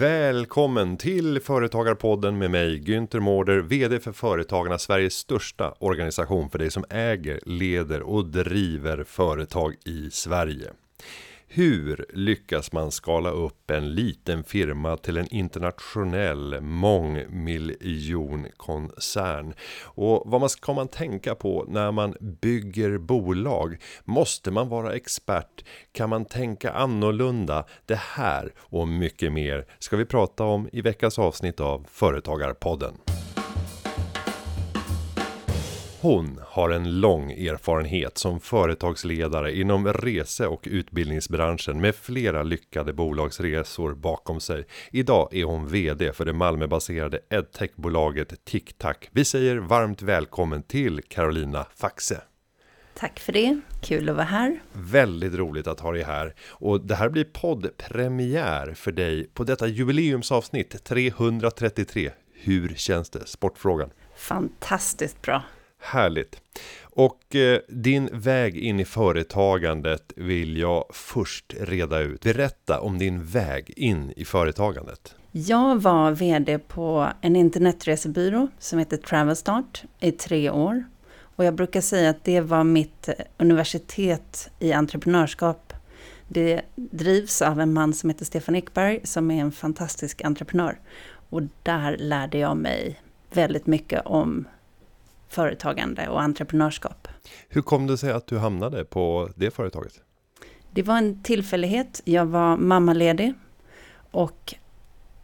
Välkommen till Företagarpodden med mig Günther Mårder, VD för Företagarna, Sveriges största organisation för dig som äger, leder och driver företag i Sverige. Hur lyckas man skala upp en liten firma till en internationell mångmiljonkoncern? Och vad man ska man tänka på när man bygger bolag? Måste man vara expert? Kan man tänka annorlunda? Det här och mycket mer ska vi prata om i veckans avsnitt av Företagarpodden. Hon har en lång erfarenhet som företagsledare inom rese och utbildningsbranschen med flera lyckade bolagsresor bakom sig. Idag är hon VD för det Malmöbaserade edtechbolaget TicTac. Vi säger varmt välkommen till Carolina Faxe. Tack för det, kul att vara här. Väldigt roligt att ha dig här. Och det här blir poddpremiär för dig på detta jubileumsavsnitt 333. Hur känns det? Sportfrågan. Fantastiskt bra. Härligt. Och eh, din väg in i företagandet vill jag först reda ut. Berätta om din väg in i företagandet. Jag var VD på en internetresebyrå som heter Travelstart i tre år. Och jag brukar säga att det var mitt eh, universitet i entreprenörskap. Det drivs av en man som heter Stefan Ekberg som är en fantastisk entreprenör. Och där lärde jag mig väldigt mycket om företagande och entreprenörskap. Hur kom det sig att du hamnade på det företaget? Det var en tillfällighet. Jag var mammaledig och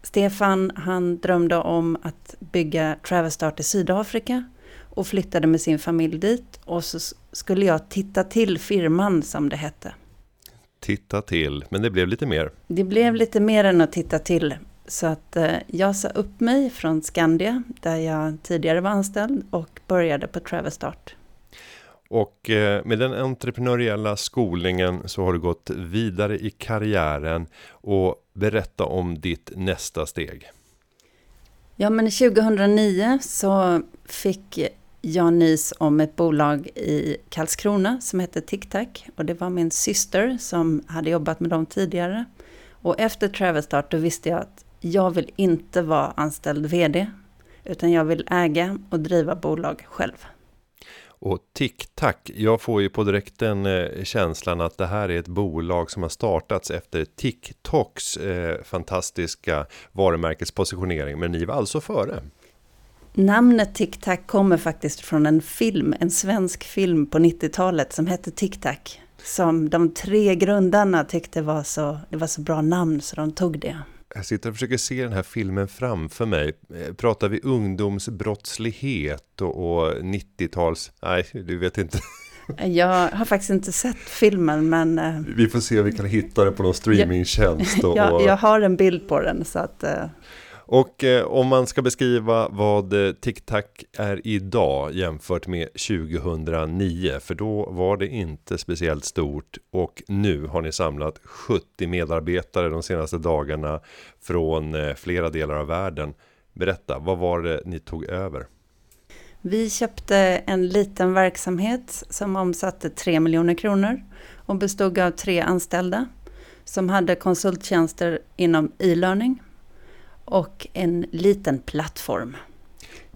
Stefan han drömde om att bygga Travelstart i Sydafrika och flyttade med sin familj dit och så skulle jag titta till firman som det hette. Titta till, men det blev lite mer? Det blev lite mer än att titta till. Så att eh, jag sa upp mig från Skandia, där jag tidigare var anställd, och började på Travelstart. Och eh, med den entreprenöriella skolningen så har du gått vidare i karriären och berätta om ditt nästa steg. Ja, men 2009 så fick jag nys om ett bolag i Karlskrona som hette TicTac och det var min syster som hade jobbat med dem tidigare. Och efter Travelstart då visste jag att jag vill inte vara anställd VD, utan jag vill äga och driva bolag själv. Och TicTac, jag får ju på direkten eh, känslan att det här är ett bolag som har startats efter TikToks eh, fantastiska varumärkespositionering, men ni var alltså före? Namnet TicTac kommer faktiskt från en film, en svensk film på 90-talet som hette TicTac. Som de tre grundarna tyckte var så, det var så bra namn så de tog det. Jag sitter och försöker se den här filmen framför mig. Eh, pratar vi ungdomsbrottslighet och, och 90-tals... Nej, du vet inte. Jag har faktiskt inte sett filmen men... Eh, vi får se om vi kan hitta den på någon streamingtjänst. Och, jag, jag har en bild på den så att... Och eh, om man ska beskriva vad eh, TicTac är idag jämfört med 2009, för då var det inte speciellt stort och nu har ni samlat 70 medarbetare de senaste dagarna från eh, flera delar av världen. Berätta, vad var det ni tog över? Vi köpte en liten verksamhet som omsatte 3 miljoner kronor och bestod av tre anställda som hade konsulttjänster inom e-learning, och en liten plattform.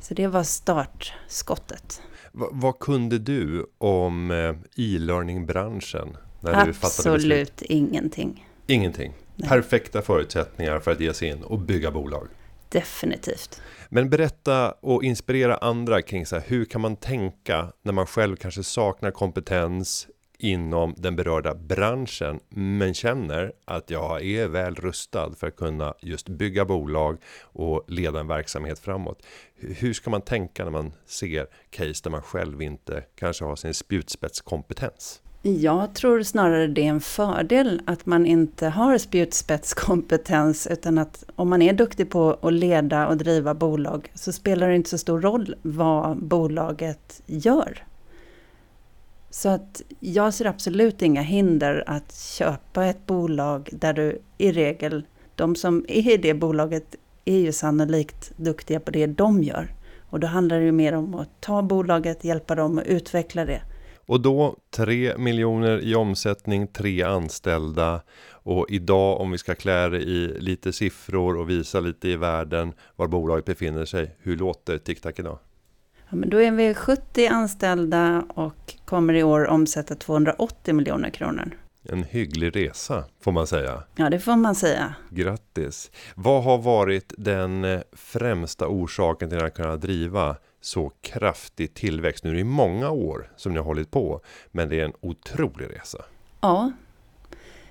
Så det var startskottet. V vad kunde du om eh, e-learning-branschen? Absolut ingenting. Ingenting. Nej. Perfekta förutsättningar för att ge sig in och bygga bolag. Definitivt. Men berätta och inspirera andra kring så här, hur kan man tänka när man själv kanske saknar kompetens, inom den berörda branschen men känner att jag är väl rustad för att kunna just bygga bolag och leda en verksamhet framåt. Hur ska man tänka när man ser case där man själv inte kanske har sin spjutspetskompetens? Jag tror snarare det är en fördel att man inte har spjutspetskompetens utan att om man är duktig på att leda och driva bolag så spelar det inte så stor roll vad bolaget gör. Så att jag ser absolut inga hinder att köpa ett bolag där du i regel, de som är i det bolaget är ju sannolikt duktiga på det de gör. Och då handlar det ju mer om att ta bolaget, hjälpa dem att utveckla det. Och då 3 miljoner i omsättning, 3 anställda och idag om vi ska klä det i lite siffror och visa lite i världen var bolaget befinner sig. Hur låter TicTac idag? Ja, men då är vi 70 anställda och kommer i år omsätta 280 miljoner kronor. En hygglig resa får man säga. Ja, det får man säga. Grattis! Vad har varit den eh, främsta orsaken till att kunna driva så kraftig tillväxt? Nu är det många år som ni har hållit på, men det är en otrolig resa. Ja,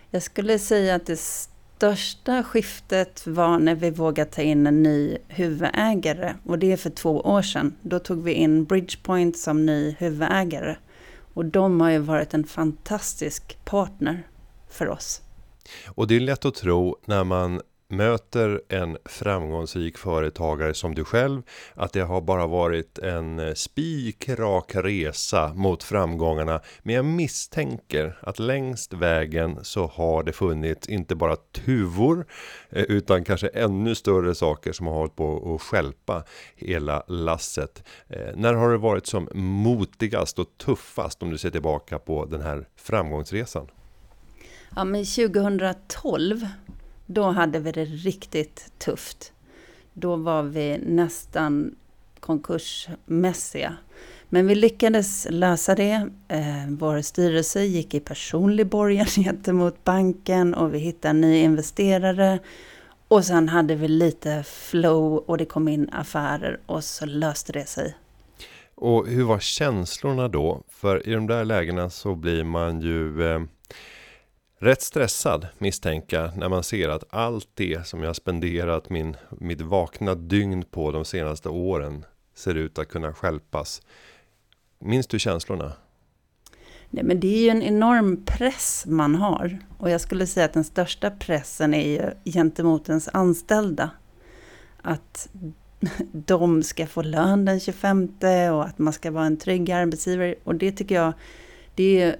jag skulle säga att det största skiftet var när vi vågade ta in en ny huvudägare och det är för två år sedan. Då tog vi in Bridgepoint som ny huvudägare och de har ju varit en fantastisk partner för oss. Och det är lätt att tro när man möter en framgångsrik företagare som du själv att det har bara varit en eh, spikrak resa mot framgångarna men jag misstänker att längst vägen så har det funnits inte bara tuvor eh, utan kanske ännu större saker som har hållit på att skälpa hela lasset. Eh, när har det varit som motigast och tuffast om du ser tillbaka på den här framgångsresan? Ja, men 2012 då hade vi det riktigt tufft. Då var vi nästan konkursmässiga. Men vi lyckades lösa det. Eh, vår styrelse gick i personlig borgen gentemot banken och vi hittade en ny investerare. Och sen hade vi lite flow och det kom in affärer och så löste det sig. Och hur var känslorna då? För i de där lägena så blir man ju eh rätt stressad misstänka när man ser att allt det som jag spenderat min, mitt vakna dygn på de senaste åren ser ut att kunna skälpas. Minns du känslorna? Nej, men det är ju en enorm press man har. Och jag skulle säga att den största pressen är ju gentemot ens anställda. Att de ska få lön den 25 och att man ska vara en trygg arbetsgivare. Och det tycker jag, det är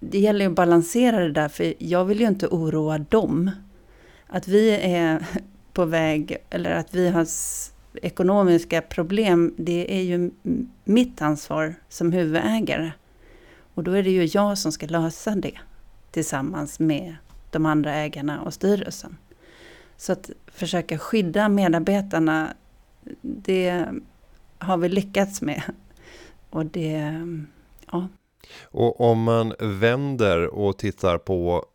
det gäller ju att balansera det där, för jag vill ju inte oroa dem. Att vi är på väg, eller att vi har ekonomiska problem, det är ju mitt ansvar som huvudägare. Och då är det ju jag som ska lösa det tillsammans med de andra ägarna och styrelsen. Så att försöka skydda medarbetarna, det har vi lyckats med. Och det, ja. Och om man vänder och tittar på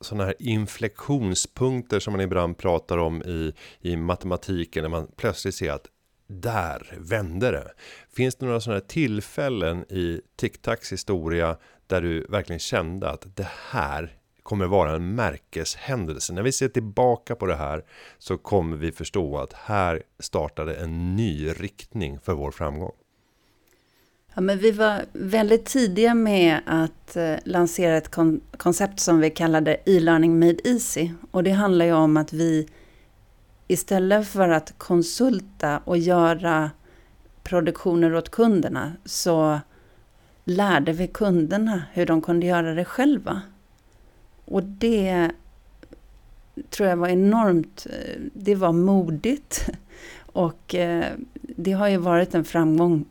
sådana här inflektionspunkter som man ibland pratar om i, i matematiken när man plötsligt ser att där vände det. Finns det några sådana här tillfällen i TicTacs historia där du verkligen kände att det här kommer vara en märkeshändelse. När vi ser tillbaka på det här så kommer vi förstå att här startade en ny riktning för vår framgång. Ja, men vi var väldigt tidiga med att eh, lansera ett kon koncept som vi kallade e-learning made easy. Och det handlar ju om att vi istället för att konsulta och göra produktioner åt kunderna så lärde vi kunderna hur de kunde göra det själva. Och det tror jag var enormt, eh, det var modigt. Och eh, det har ju varit en framgång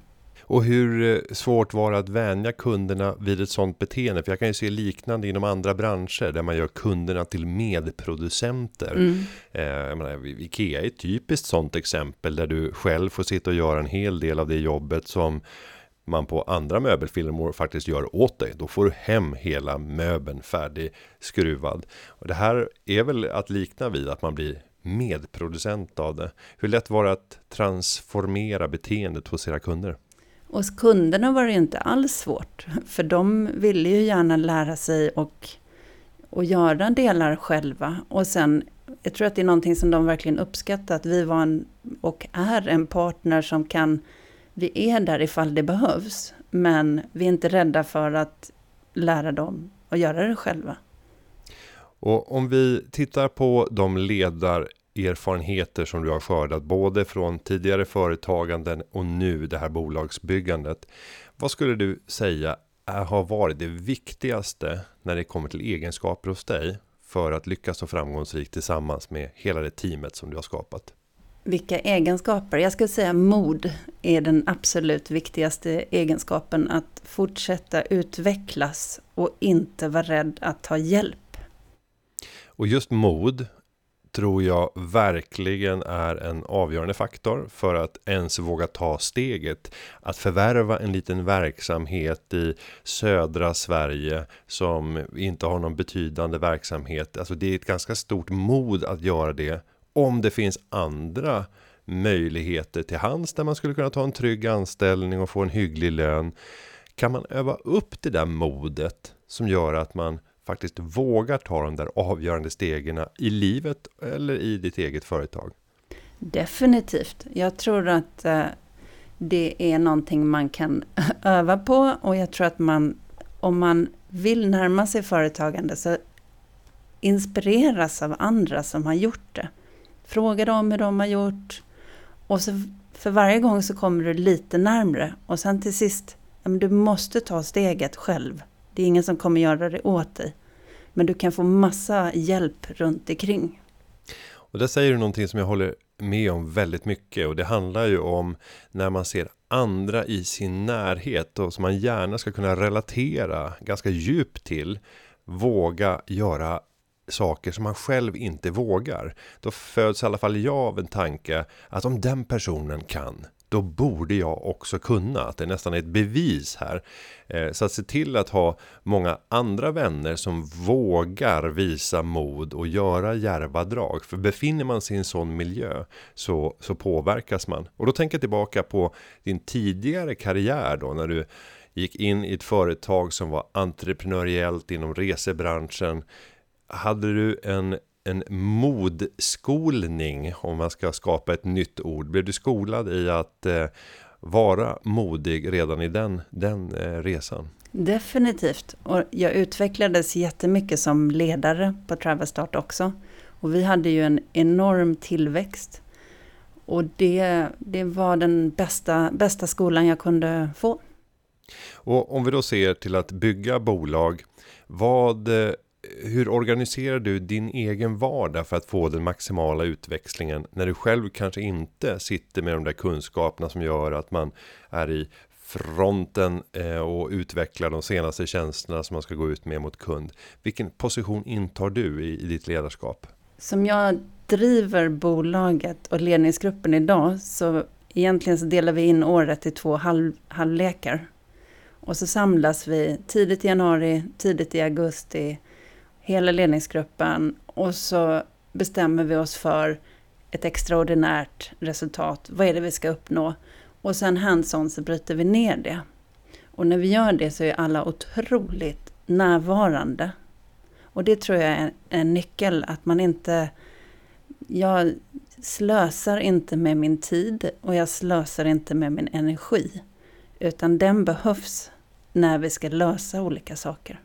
och hur eh, svårt var det att vänja kunderna vid ett sådant beteende? För jag kan ju se liknande inom andra branscher där man gör kunderna till medproducenter. Mm. Eh, menar, Ikea är ett typiskt sådant exempel där du själv får sitta och göra en hel del av det jobbet som man på andra möbelfirmor faktiskt gör åt dig. Då får du hem hela möbeln färdig skruvad. Och det här är väl att likna vid att man blir medproducent av det. Hur lätt var det att transformera beteendet hos era kunder? Hos kunderna var det inte alls svårt, för de ville ju gärna lära sig och, och göra delar själva. Och sen, jag tror att det är någonting som de verkligen uppskattar, att vi var en, och är en partner som kan, vi är där ifall det behövs, men vi är inte rädda för att lära dem att göra det själva. Och om vi tittar på de ledar erfarenheter som du har skördat både från tidigare företaganden och nu det här bolagsbyggandet. Vad skulle du säga har varit det viktigaste när det kommer till egenskaper hos dig för att lyckas så framgångsrikt tillsammans med hela det teamet som du har skapat? Vilka egenskaper? Jag skulle säga mod är den absolut viktigaste egenskapen. Att fortsätta utvecklas och inte vara rädd att ta hjälp. Och just mod tror jag verkligen är en avgörande faktor för att ens våga ta steget att förvärva en liten verksamhet i södra Sverige som inte har någon betydande verksamhet. Alltså det är ett ganska stort mod att göra det om det finns andra möjligheter till hands där man skulle kunna ta en trygg anställning och få en hygglig lön. Kan man öva upp det där modet som gör att man faktiskt vågar ta de där avgörande stegen i livet eller i ditt eget företag? Definitivt. Jag tror att eh, det är någonting man kan öva på och jag tror att man, om man vill närma sig företagande så inspireras av andra som har gjort det. Fråga dem hur de har gjort och så för varje gång så kommer du lite närmre och sen till sist, ja, men du måste ta steget själv. Det är ingen som kommer göra det åt dig. Men du kan få massa hjälp runt omkring. Och där säger du någonting som jag håller med om väldigt mycket och det handlar ju om när man ser andra i sin närhet och som man gärna ska kunna relatera ganska djupt till våga göra saker som man själv inte vågar. Då föds i alla fall jag av en tanke att om den personen kan då borde jag också kunna. Att det nästan är ett bevis här. Eh, så att se till att ha många andra vänner som vågar visa mod och göra djärva drag. För befinner man sig i en sån miljö så, så påverkas man. Och då tänker jag tillbaka på din tidigare karriär då när du gick in i ett företag som var entreprenöriellt inom resebranschen. Hade du en en modskolning om man ska skapa ett nytt ord. Blev du skolad i att eh, vara modig redan i den, den eh, resan? Definitivt. Och jag utvecklades jättemycket som ledare på Travelstart också. Och vi hade ju en enorm tillväxt. Och det, det var den bästa, bästa skolan jag kunde få. Och om vi då ser till att bygga bolag, vad eh, hur organiserar du din egen vardag för att få den maximala utväxlingen när du själv kanske inte sitter med de där kunskaperna som gör att man är i fronten eh, och utvecklar de senaste tjänsterna som man ska gå ut med mot kund. Vilken position intar du i, i ditt ledarskap? Som jag driver bolaget och ledningsgruppen idag så egentligen så delar vi in året i två halv, halvlekar. Och så samlas vi tidigt i januari, tidigt i augusti hela ledningsgruppen och så bestämmer vi oss för ett extraordinärt resultat. Vad är det vi ska uppnå? Och sen hands-on så bryter vi ner det. Och när vi gör det så är alla otroligt närvarande. Och det tror jag är en nyckel, att man inte... Jag slösar inte med min tid och jag slösar inte med min energi. Utan den behövs när vi ska lösa olika saker.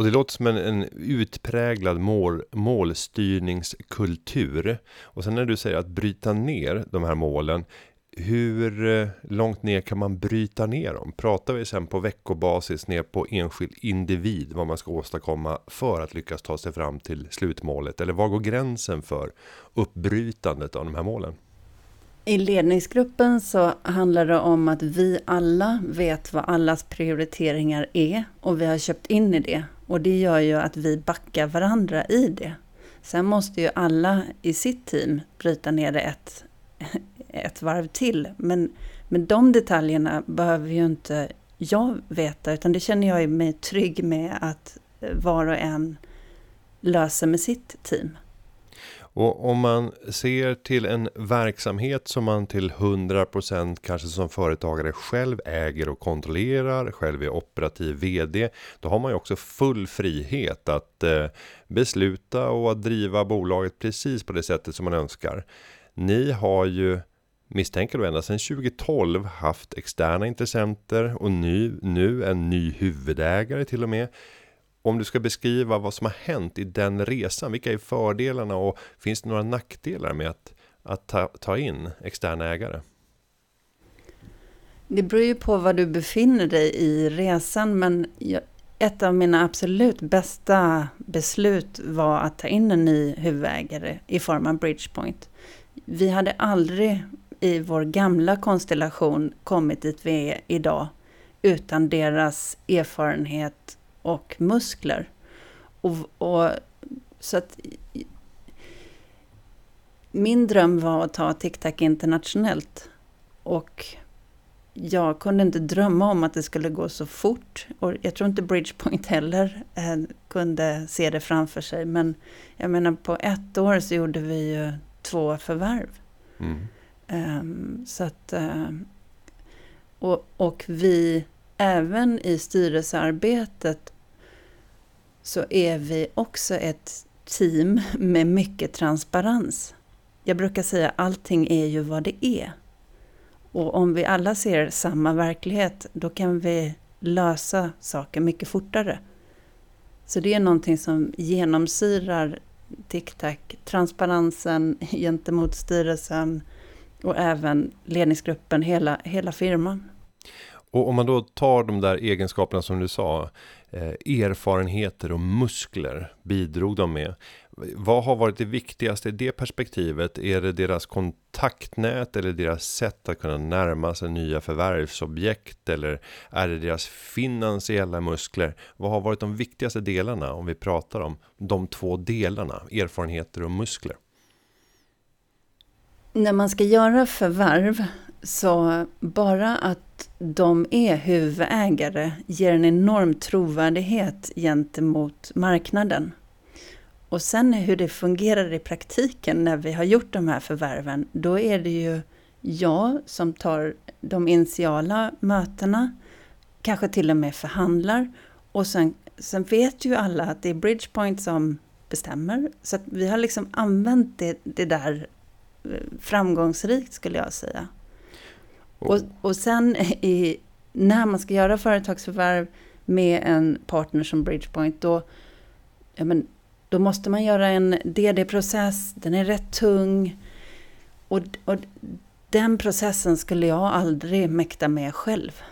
Och det låter som en, en utpräglad mål, målstyrningskultur. Och sen när du säger att bryta ner de här målen. Hur eh, långt ner kan man bryta ner dem? Pratar vi sen på veckobasis ner på enskild individ vad man ska åstadkomma för att lyckas ta sig fram till slutmålet? Eller var går gränsen för uppbrytandet av de här målen? I ledningsgruppen så handlar det om att vi alla vet vad allas prioriteringar är och vi har köpt in i det. Och det gör ju att vi backar varandra i det. Sen måste ju alla i sitt team bryta ner det ett, ett varv till. Men, men de detaljerna behöver ju inte jag veta, utan det känner jag mig trygg med att var och en löser med sitt team. Och om man ser till en verksamhet som man till 100% kanske som företagare själv äger och kontrollerar, själv är operativ vd, då har man ju också full frihet att eh, besluta och att driva bolaget precis på det sättet som man önskar. Ni har ju misstänker då ända sedan 2012 haft externa intressenter och nu, nu en ny huvudägare till och med om du ska beskriva vad som har hänt i den resan, vilka är fördelarna och finns det några nackdelar med att, att ta, ta in externa ägare? Det beror ju på var du befinner dig i resan, men ett av mina absolut bästa beslut var att ta in en ny huvudägare i form av Bridgepoint. vi hade aldrig i vår gamla konstellation kommit dit vi är idag utan deras erfarenhet och muskler. Och, och, så att min dröm var att ta TicTac internationellt. Och jag kunde inte drömma om att det skulle gå så fort. Och jag tror inte Bridgepoint heller eh, kunde se det framför sig. Men jag menar på ett år så gjorde vi ju två förvärv. Mm. Um, så att, uh, och, och vi, även i styrelsearbetet, så är vi också ett team med mycket transparens. Jag brukar säga allting är ju vad det är. Och om vi alla ser samma verklighet, då kan vi lösa saker mycket fortare. Så det är någonting som genomsyrar TicTac, transparensen gentemot styrelsen och även ledningsgruppen, hela, hela firman. Och om man då tar de där egenskaperna som du sa, eh, erfarenheter och muskler bidrog de med. Vad har varit det viktigaste i det perspektivet? Är det deras kontaktnät eller deras sätt att kunna närma sig nya förvärvsobjekt? Eller är det deras finansiella muskler? Vad har varit de viktigaste delarna om vi pratar om de två delarna, erfarenheter och muskler? När man ska göra förvärv så bara att de är huvudägare ger en enorm trovärdighet gentemot marknaden. Och sen hur det fungerar i praktiken när vi har gjort de här förvärven, då är det ju jag som tar de initiala mötena, kanske till och med förhandlar. Och sen, sen vet ju alla att det är Bridgepoint som bestämmer. Så att vi har liksom använt det, det där eh, framgångsrikt skulle jag säga. Och, och sen i, när man ska göra företagsförvärv med en partner som Bridgepoint, då, ja men, då måste man göra en DD-process, den är rätt tung. Och, och den processen skulle jag aldrig mäkta med själv.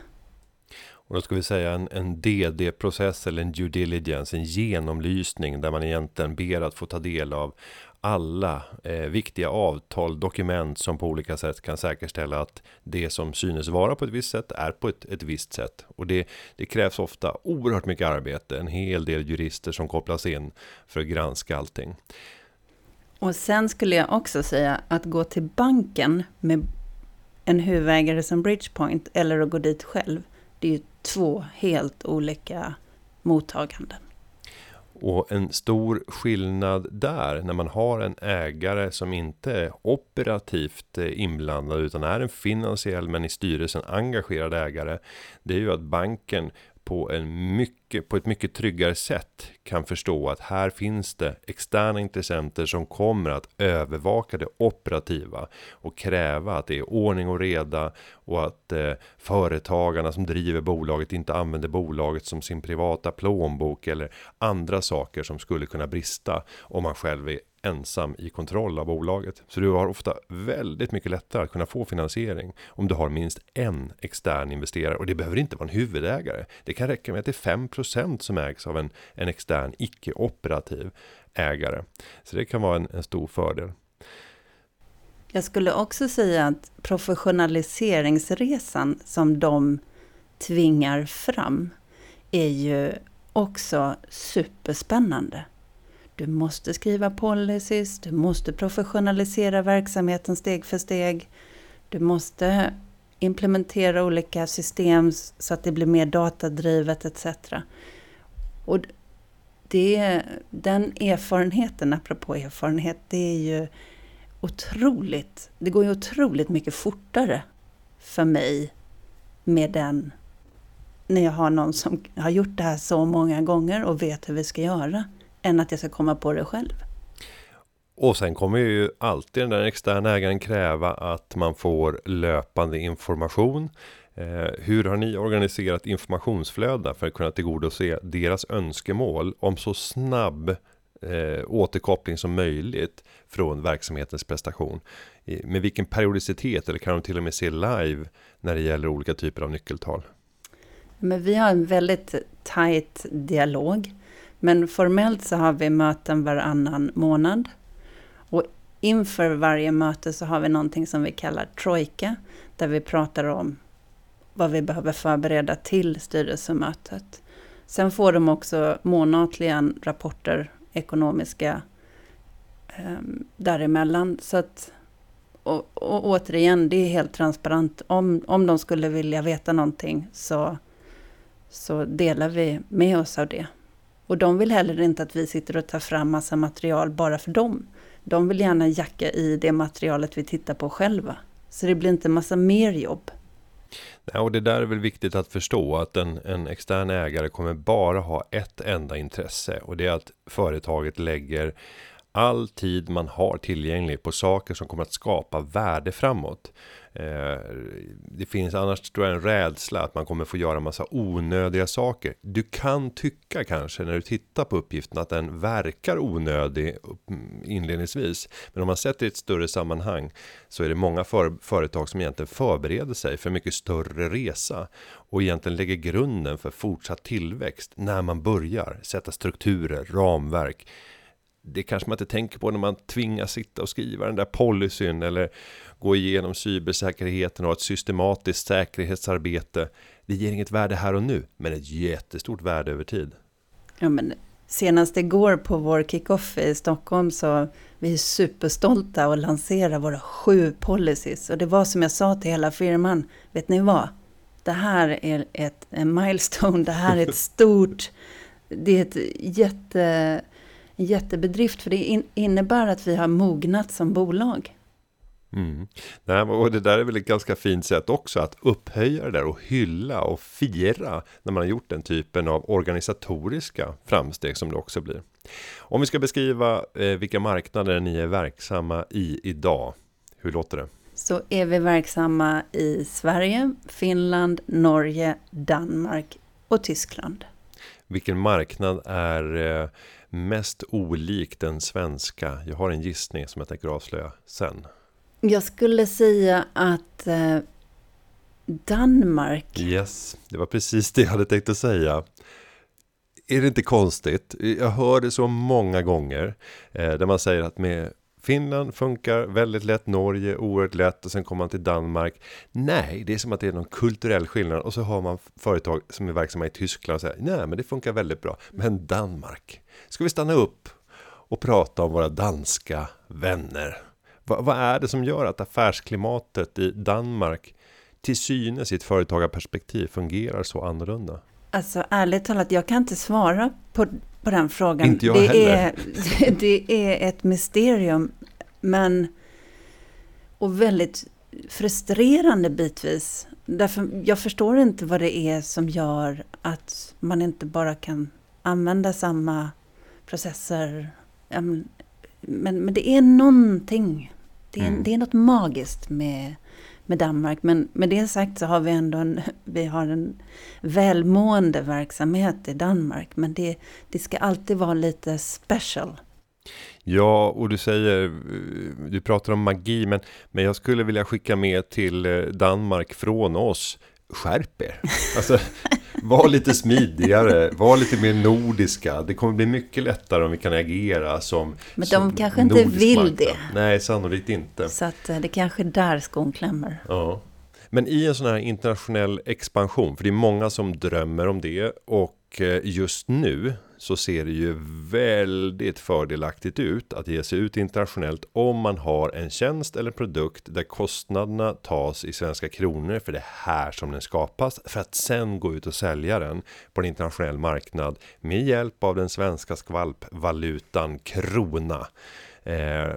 Och då ska vi säga en, en DD-process eller en due diligence, en genomlysning där man egentligen ber att få ta del av alla eh, viktiga avtal, dokument som på olika sätt kan säkerställa att det som synes vara på ett visst sätt är på ett, ett visst sätt. Och det, det krävs ofta oerhört mycket arbete, en hel del jurister som kopplas in för att granska allting. Och sen skulle jag också säga att gå till banken med en huvudägare som Bridgepoint eller att gå dit själv, det är ju två helt olika mottaganden. Och en stor skillnad där när man har en ägare som inte är operativt eh, inblandad utan är en finansiell men i styrelsen engagerad ägare. Det är ju att banken på, en mycket, på ett mycket tryggare sätt kan förstå att här finns det externa intressenter som kommer att övervaka det operativa och kräva att det är ordning och reda och att eh, företagarna som driver bolaget inte använder bolaget som sin privata plånbok eller andra saker som skulle kunna brista om man själv är ensam i kontroll av bolaget. Så du har ofta väldigt mycket lättare att kunna få finansiering om du har minst en extern investerare och det behöver inte vara en huvudägare. Det kan räcka med att det är 5% som ägs av en, en extern icke-operativ ägare. Så det kan vara en, en stor fördel. Jag skulle också säga att professionaliseringsresan som de tvingar fram är ju också superspännande. Du måste skriva policies, du måste professionalisera verksamheten steg för steg. Du måste implementera olika system så att det blir mer datadrivet etc. Och det, den erfarenheten, apropå erfarenhet, det är ju otroligt, det går ju otroligt mycket fortare för mig med den, när jag har någon som har gjort det här så många gånger och vet hur vi ska göra än att jag ska komma på det själv. Och sen kommer ju alltid den där externa ägaren kräva att man får löpande information. Eh, hur har ni organiserat informationsflöden för att kunna tillgodose deras önskemål om så snabb eh, återkoppling som möjligt från verksamhetens prestation? Med vilken periodicitet eller kan de till och med se live när det gäller olika typer av nyckeltal? Men vi har en väldigt tajt dialog men formellt så har vi möten varannan månad. Och inför varje möte så har vi någonting som vi kallar trojka, där vi pratar om vad vi behöver förbereda till styrelsemötet. Sen får de också månatligen rapporter, ekonomiska, eh, däremellan. Så att, och, och återigen, det är helt transparent. Om, om de skulle vilja veta någonting så, så delar vi med oss av det. Och de vill heller inte att vi sitter och tar fram massa material bara för dem. De vill gärna jacka i det materialet vi tittar på själva. Så det blir inte massa mer jobb. Ja, och det där är väl viktigt att förstå att en, en extern ägare kommer bara ha ett enda intresse och det är att företaget lägger all tid man har tillgänglig på saker som kommer att skapa värde framåt. Eh, det finns annars tror jag en rädsla att man kommer få göra massa onödiga saker. Du kan tycka kanske när du tittar på uppgiften att den verkar onödig inledningsvis. Men om man sätter i ett större sammanhang så är det många för, företag som egentligen förbereder sig för en mycket större resa och egentligen lägger grunden för fortsatt tillväxt när man börjar sätta strukturer, ramverk det kanske man inte tänker på när man tvingas sitta och skriva den där policyn eller gå igenom cybersäkerheten och ett systematiskt säkerhetsarbete. Det ger inget värde här och nu, men ett jättestort värde över tid. Ja, men senast igår på vår kickoff i Stockholm så vi är superstolta och lanserar våra sju policies. Och det var som jag sa till hela firman, vet ni vad? Det här är ett en milestone, det här är ett stort, det är ett jätte en jättebedrift, för det innebär att vi har mognat som bolag. Mm. Nej, och det där är väl ett ganska fint sätt också att upphöja det där och hylla och fira när man har gjort den typen av organisatoriska framsteg som det också blir. Om vi ska beskriva eh, vilka marknader ni är verksamma i idag, hur låter det? Så är vi verksamma i Sverige, Finland, Norge, Danmark och Tyskland. Vilken marknad är eh, mest olik den svenska? Jag har en gissning som jag tänker avslöja sen. Jag skulle säga att eh, Danmark. Yes, det var precis det jag hade tänkt att säga. Är det inte konstigt? Jag hör det så många gånger eh, där man säger att med Finland funkar väldigt lätt, Norge oerhört lätt och sen kommer man till Danmark. Nej, det är som att det är någon kulturell skillnad och så har man företag som är verksamma i Tyskland och säger nej, men det funkar väldigt bra. Men Danmark, ska vi stanna upp och prata om våra danska vänner? Va, vad är det som gör att affärsklimatet i Danmark till synes i ett företagarperspektiv fungerar så annorlunda? Alltså ärligt talat, jag kan inte svara på, på den frågan. Inte jag det heller. Är, det är ett mysterium, men och väldigt frustrerande bitvis. Därför jag förstår inte vad det är som gör att man inte bara kan använda samma processer. Men, men det är någonting. Det är, mm. det är något magiskt med med Danmark. Men med det sagt så har vi ändå en, vi har en välmående verksamhet i Danmark. Men det, det ska alltid vara lite special. Ja, och du säger, du pratar om magi, men, men jag skulle vilja skicka med till eh, Danmark från oss, skärp er. Alltså, var lite smidigare, var lite mer nordiska. Det kommer bli mycket lättare om vi kan agera som Men de som kanske inte vill marknad. det. Nej, sannolikt inte. Så att eh, det kanske är där skon klämmer. Ja. Men i en sån här internationell expansion, för det är många som drömmer om det och eh, just nu så ser det ju väldigt fördelaktigt ut att ge sig ut internationellt om man har en tjänst eller produkt där kostnaderna tas i svenska kronor för det här som den skapas för att sen gå ut och sälja den på en internationell marknad med hjälp av den svenska skvalpvalutan krona. Eh,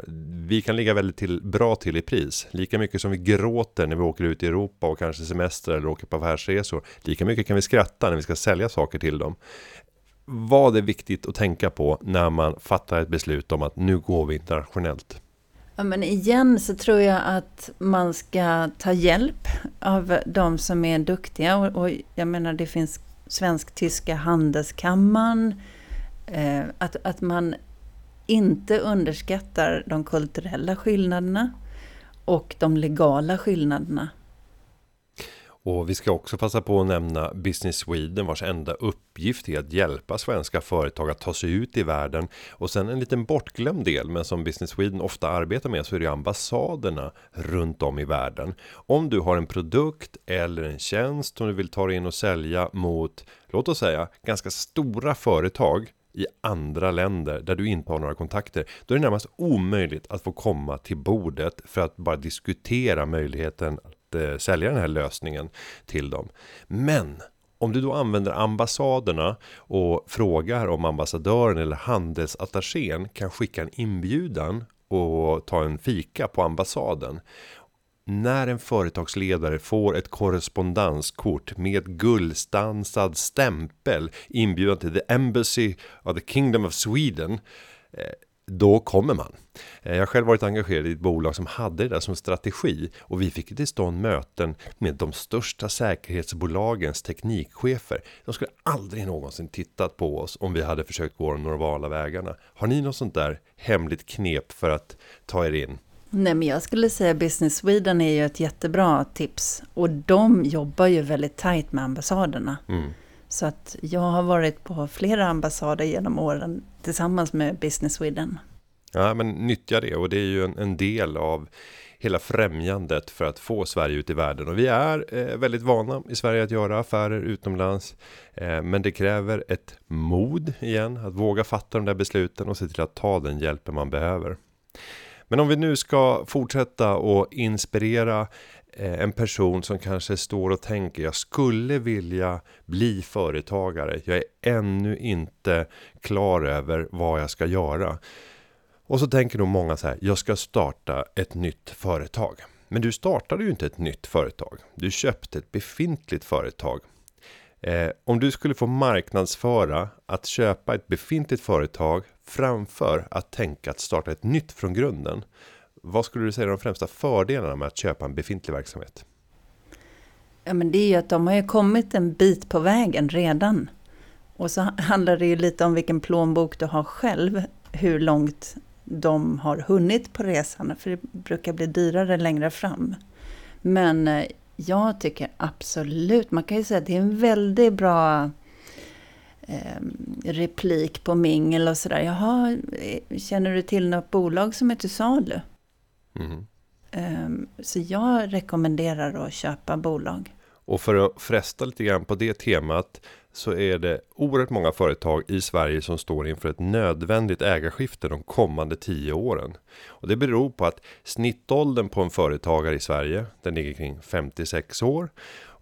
vi kan ligga väldigt till, bra till i pris. Lika mycket som vi gråter när vi åker ut i Europa och kanske semester eller åker på affärsresor. Lika mycket kan vi skratta när vi ska sälja saker till dem vad är viktigt att tänka på när man fattar ett beslut om att nu går vi internationellt? Ja, men igen så tror jag att man ska ta hjälp av de som är duktiga. Och, och jag menar det finns svensk-tyska handelskammaren. Eh, att, att man inte underskattar de kulturella skillnaderna och de legala skillnaderna. Och vi ska också passa på att nämna Business Sweden vars enda uppgift är att hjälpa svenska företag att ta sig ut i världen. Och sen en liten bortglömd del men som Business Sweden ofta arbetar med så är det ambassaderna runt om i världen. Om du har en produkt eller en tjänst som du vill ta dig in och sälja mot, låt oss säga, ganska stora företag i andra länder där du inte har några kontakter då är det närmast omöjligt att få komma till bordet för att bara diskutera möjligheten att eh, sälja den här lösningen till dem. Men om du då använder ambassaderna och frågar om ambassadören eller handelsattachén kan skicka en inbjudan och ta en fika på ambassaden när en företagsledare får ett korrespondenskort med guldstansad stämpel inbjudan till the Embassy of the Kingdom of Sweden eh, då kommer man. Eh, jag har själv varit engagerad i ett bolag som hade det där som strategi och vi fick till stånd möten med de största säkerhetsbolagens teknikchefer. De skulle aldrig någonsin tittat på oss om vi hade försökt gå de normala vägarna. Har ni något sånt där hemligt knep för att ta er in? Nej, men jag skulle säga Business Sweden är ju ett jättebra tips. Och de jobbar ju väldigt tajt med ambassaderna. Mm. Så att jag har varit på flera ambassader genom åren tillsammans med Business Sweden. Ja, men nyttja det och det är ju en, en del av hela främjandet för att få Sverige ut i världen. Och vi är eh, väldigt vana i Sverige att göra affärer utomlands. Eh, men det kräver ett mod igen, att våga fatta de där besluten och se till att ta den hjälpen man behöver. Men om vi nu ska fortsätta och inspirera Eh, en person som kanske står och tänker jag skulle vilja bli företagare. Jag är ännu inte klar över vad jag ska göra. Och så tänker nog många så här, jag ska starta ett nytt företag. Men du startade ju inte ett nytt företag. Du köpte ett befintligt företag. Eh, om du skulle få marknadsföra att köpa ett befintligt företag framför att tänka att starta ett nytt från grunden. Vad skulle du säga är de främsta fördelarna med att köpa en befintlig verksamhet? Ja, men det är ju att de har ju kommit en bit på vägen redan. Och så handlar det ju lite om vilken plånbok du har själv, hur långt de har hunnit på resan, för det brukar bli dyrare längre fram. Men eh, jag tycker absolut, man kan ju säga att det är en väldigt bra eh, replik på mingel och sådär. Jaha, eh, känner du till något bolag som är till salu? Mm. Så jag rekommenderar att köpa bolag. Och för att fresta lite grann på det temat så är det oerhört många företag i Sverige som står inför ett nödvändigt ägarskifte de kommande tio åren. Och det beror på att snittåldern på en företagare i Sverige, den ligger kring 56 år.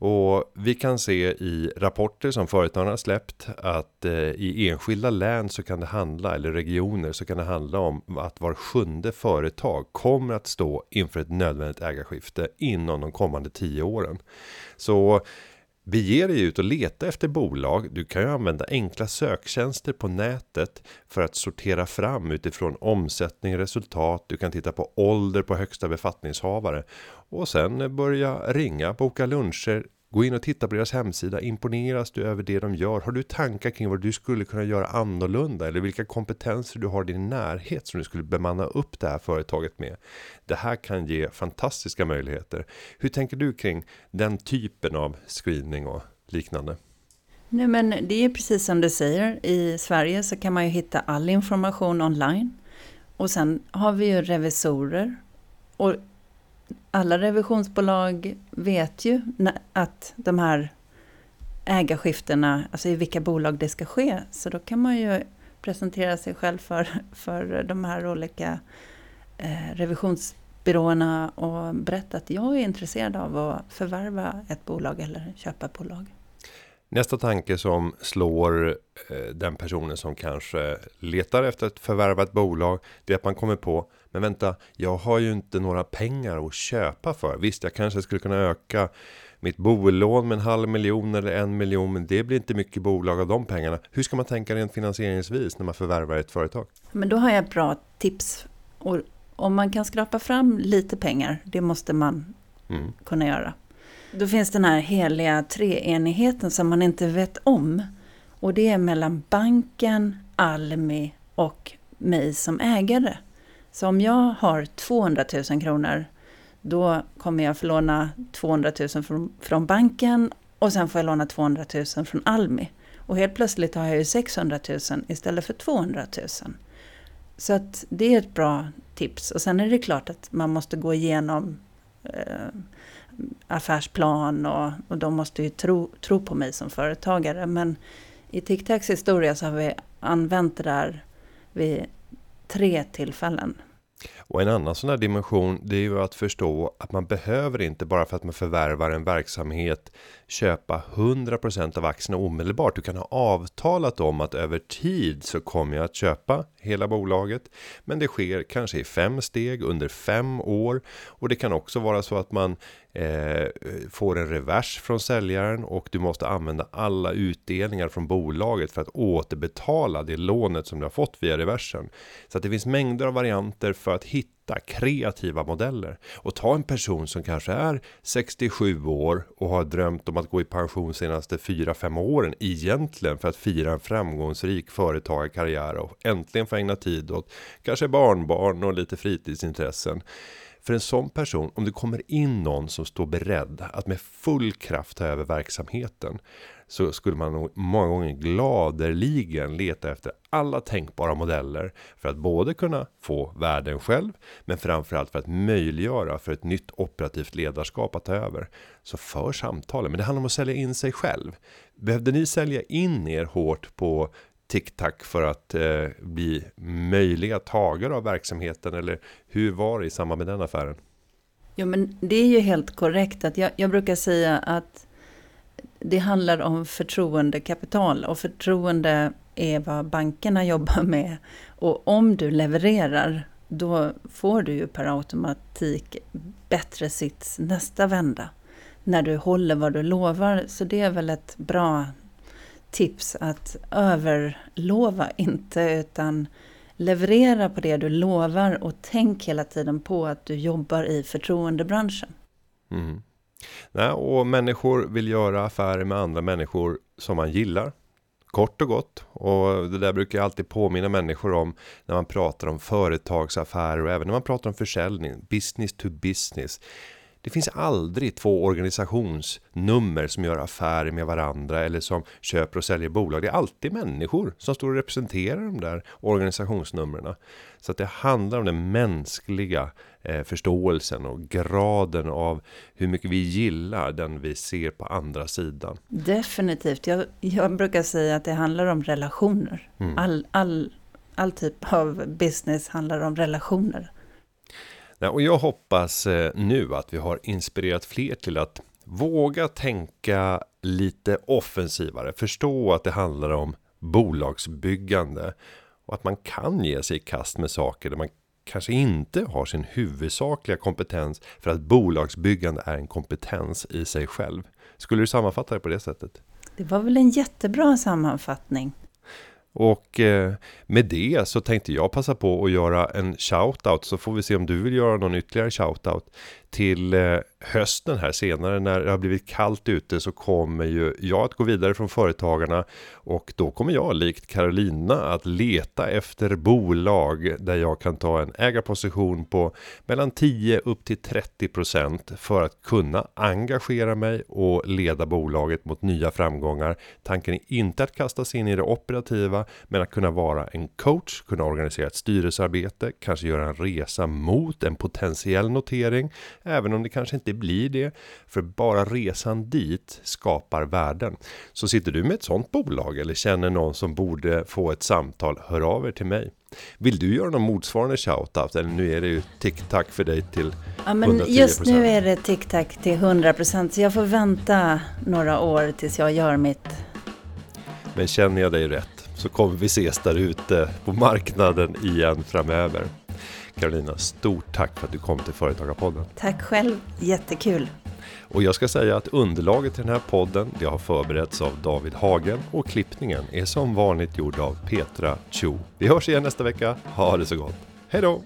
Och vi kan se i rapporter som företagen har släppt att eh, i enskilda län så kan det handla, eller regioner så kan det handla om att var sjunde företag kommer att stå inför ett nödvändigt ägarskifte inom de kommande tio åren. Så Bege dig ut och leta efter bolag. Du kan ju använda enkla söktjänster på nätet för att sortera fram utifrån omsättning, resultat. Du kan titta på ålder på högsta befattningshavare och sen börja ringa, boka luncher, Gå in och titta på deras hemsida. Imponeras du över det de gör? Har du tankar kring vad du skulle kunna göra annorlunda? Eller vilka kompetenser du har i din närhet som du skulle bemanna upp det här företaget med? Det här kan ge fantastiska möjligheter. Hur tänker du kring den typen av screening och liknande? Nej men det är precis som du säger. I Sverige så kan man ju hitta all information online. Och sen har vi ju revisorer. Och alla revisionsbolag vet ju att de här ägarskiftena, alltså i vilka bolag det ska ske. Så då kan man ju presentera sig själv för, för de här olika eh, revisionsbyråerna och berätta att jag är intresserad av att förvärva ett bolag eller köpa ett bolag. Nästa tanke som slår eh, den personen som kanske letar efter att förvärva ett bolag, det är att man kommer på, men vänta, jag har ju inte några pengar att köpa för. Visst, jag kanske skulle kunna öka mitt bolån med en halv miljon eller en miljon, men det blir inte mycket bolag av de pengarna. Hur ska man tänka rent finansieringsvis när man förvärvar ett företag? Men då har jag ett bra tips. Och om man kan skrapa fram lite pengar, det måste man mm. kunna göra. Då finns den här heliga treenigheten som man inte vet om. Och det är mellan banken, Almi och mig som ägare. Så om jag har 200 000 kronor då kommer jag få låna 200 000 från, från banken och sen får jag låna 200 000 från Almi. Och helt plötsligt har jag ju 600 000 istället för 200 000. Så att det är ett bra tips. Och sen är det klart att man måste gå igenom eh, affärsplan och, och de måste ju tro, tro på mig som företagare. Men i TicTacs historia så har vi använt det där vid tre tillfällen. Och en annan sån här dimension, det är ju att förstå att man behöver inte bara för att man förvärvar en verksamhet köpa 100% av aktierna omedelbart. Du kan ha avtalat om att över tid så kommer jag att köpa hela bolaget. Men det sker kanske i fem steg under fem år. Och det kan också vara så att man eh, får en revers från säljaren och du måste använda alla utdelningar från bolaget för att återbetala det lånet som du har fått via reversen. Så att det finns mängder av varianter för för att hitta kreativa modeller. Och ta en person som kanske är 67 år och har drömt om att gå i pension senaste 4-5 åren egentligen för att fira en framgångsrik företagarkarriär och äntligen få ägna tid åt kanske barnbarn och lite fritidsintressen. För en sån person, om det kommer in någon som står beredd att med full kraft ta över verksamheten så skulle man nog många gånger gladeligen leta efter alla tänkbara modeller för att både kunna få värden själv men framförallt för att möjliggöra för ett nytt operativt ledarskap att ta över. Så för samtalen, men det handlar om att sälja in sig själv. Behövde ni sälja in er hårt på TikTok för att eh, bli möjliga tagare av verksamheten eller hur var det i samband med den affären? Jo men det är ju helt korrekt att jag, jag brukar säga att det handlar om förtroendekapital och förtroende är vad bankerna jobbar med. Och om du levererar, då får du ju per automatik bättre sits nästa vända. När du håller vad du lovar. Så det är väl ett bra tips att överlova inte utan leverera på det du lovar och tänk hela tiden på att du jobbar i förtroendebranschen. Mm. Nej, och människor vill göra affärer med andra människor som man gillar. Kort och gott. Och det där brukar jag alltid påminna människor om när man pratar om företagsaffärer och även när man pratar om försäljning. Business to business. Det finns aldrig två organisationsnummer som gör affärer med varandra eller som köper och säljer bolag. Det är alltid människor som står och representerar de där organisationsnumren. Så att det handlar om den mänskliga eh, förståelsen och graden av hur mycket vi gillar den vi ser på andra sidan. Definitivt. Jag, jag brukar säga att det handlar om relationer. Mm. All, all, all typ av business handlar om relationer. Nej, och jag hoppas eh, nu att vi har inspirerat fler till att våga tänka lite offensivare, förstå att det handlar om bolagsbyggande och att man kan ge sig i kast med saker där man kanske inte har sin huvudsakliga kompetens för att bolagsbyggande är en kompetens i sig själv. Skulle du sammanfatta det på det sättet? Det var väl en jättebra sammanfattning. Och eh, med det så tänkte jag passa på att göra en shoutout så får vi se om du vill göra någon ytterligare shoutout till eh, hösten här senare när det har blivit kallt ute så kommer ju jag att gå vidare från företagarna och då kommer jag likt Carolina att leta efter bolag där jag kan ta en ägarposition på mellan 10 upp till 30% för att kunna engagera mig och leda bolaget mot nya framgångar. Tanken är inte att kasta sig in i det operativa men att kunna vara en coach, kunna organisera ett styrelsearbete, kanske göra en resa mot en potentiell notering Även om det kanske inte blir det. För bara resan dit skapar värden. Så sitter du med ett sånt bolag eller känner någon som borde få ett samtal, hör av er till mig. Vill du göra någon motsvarande shoutout? Eller nu är det ju TikTok för dig till Ja men just nu är det TikTok till 100% så jag får vänta några år tills jag gör mitt. Men känner jag dig rätt så kommer vi ses där ute på marknaden igen framöver. Carolina, stort tack för att du kom till Företagarpodden. Tack själv, jättekul. Och jag ska säga att underlaget till den här podden, det har förberetts av David Hagen och klippningen är som vanligt gjord av Petra Chu. Vi hörs igen nästa vecka. Ha det så gott. Hej då!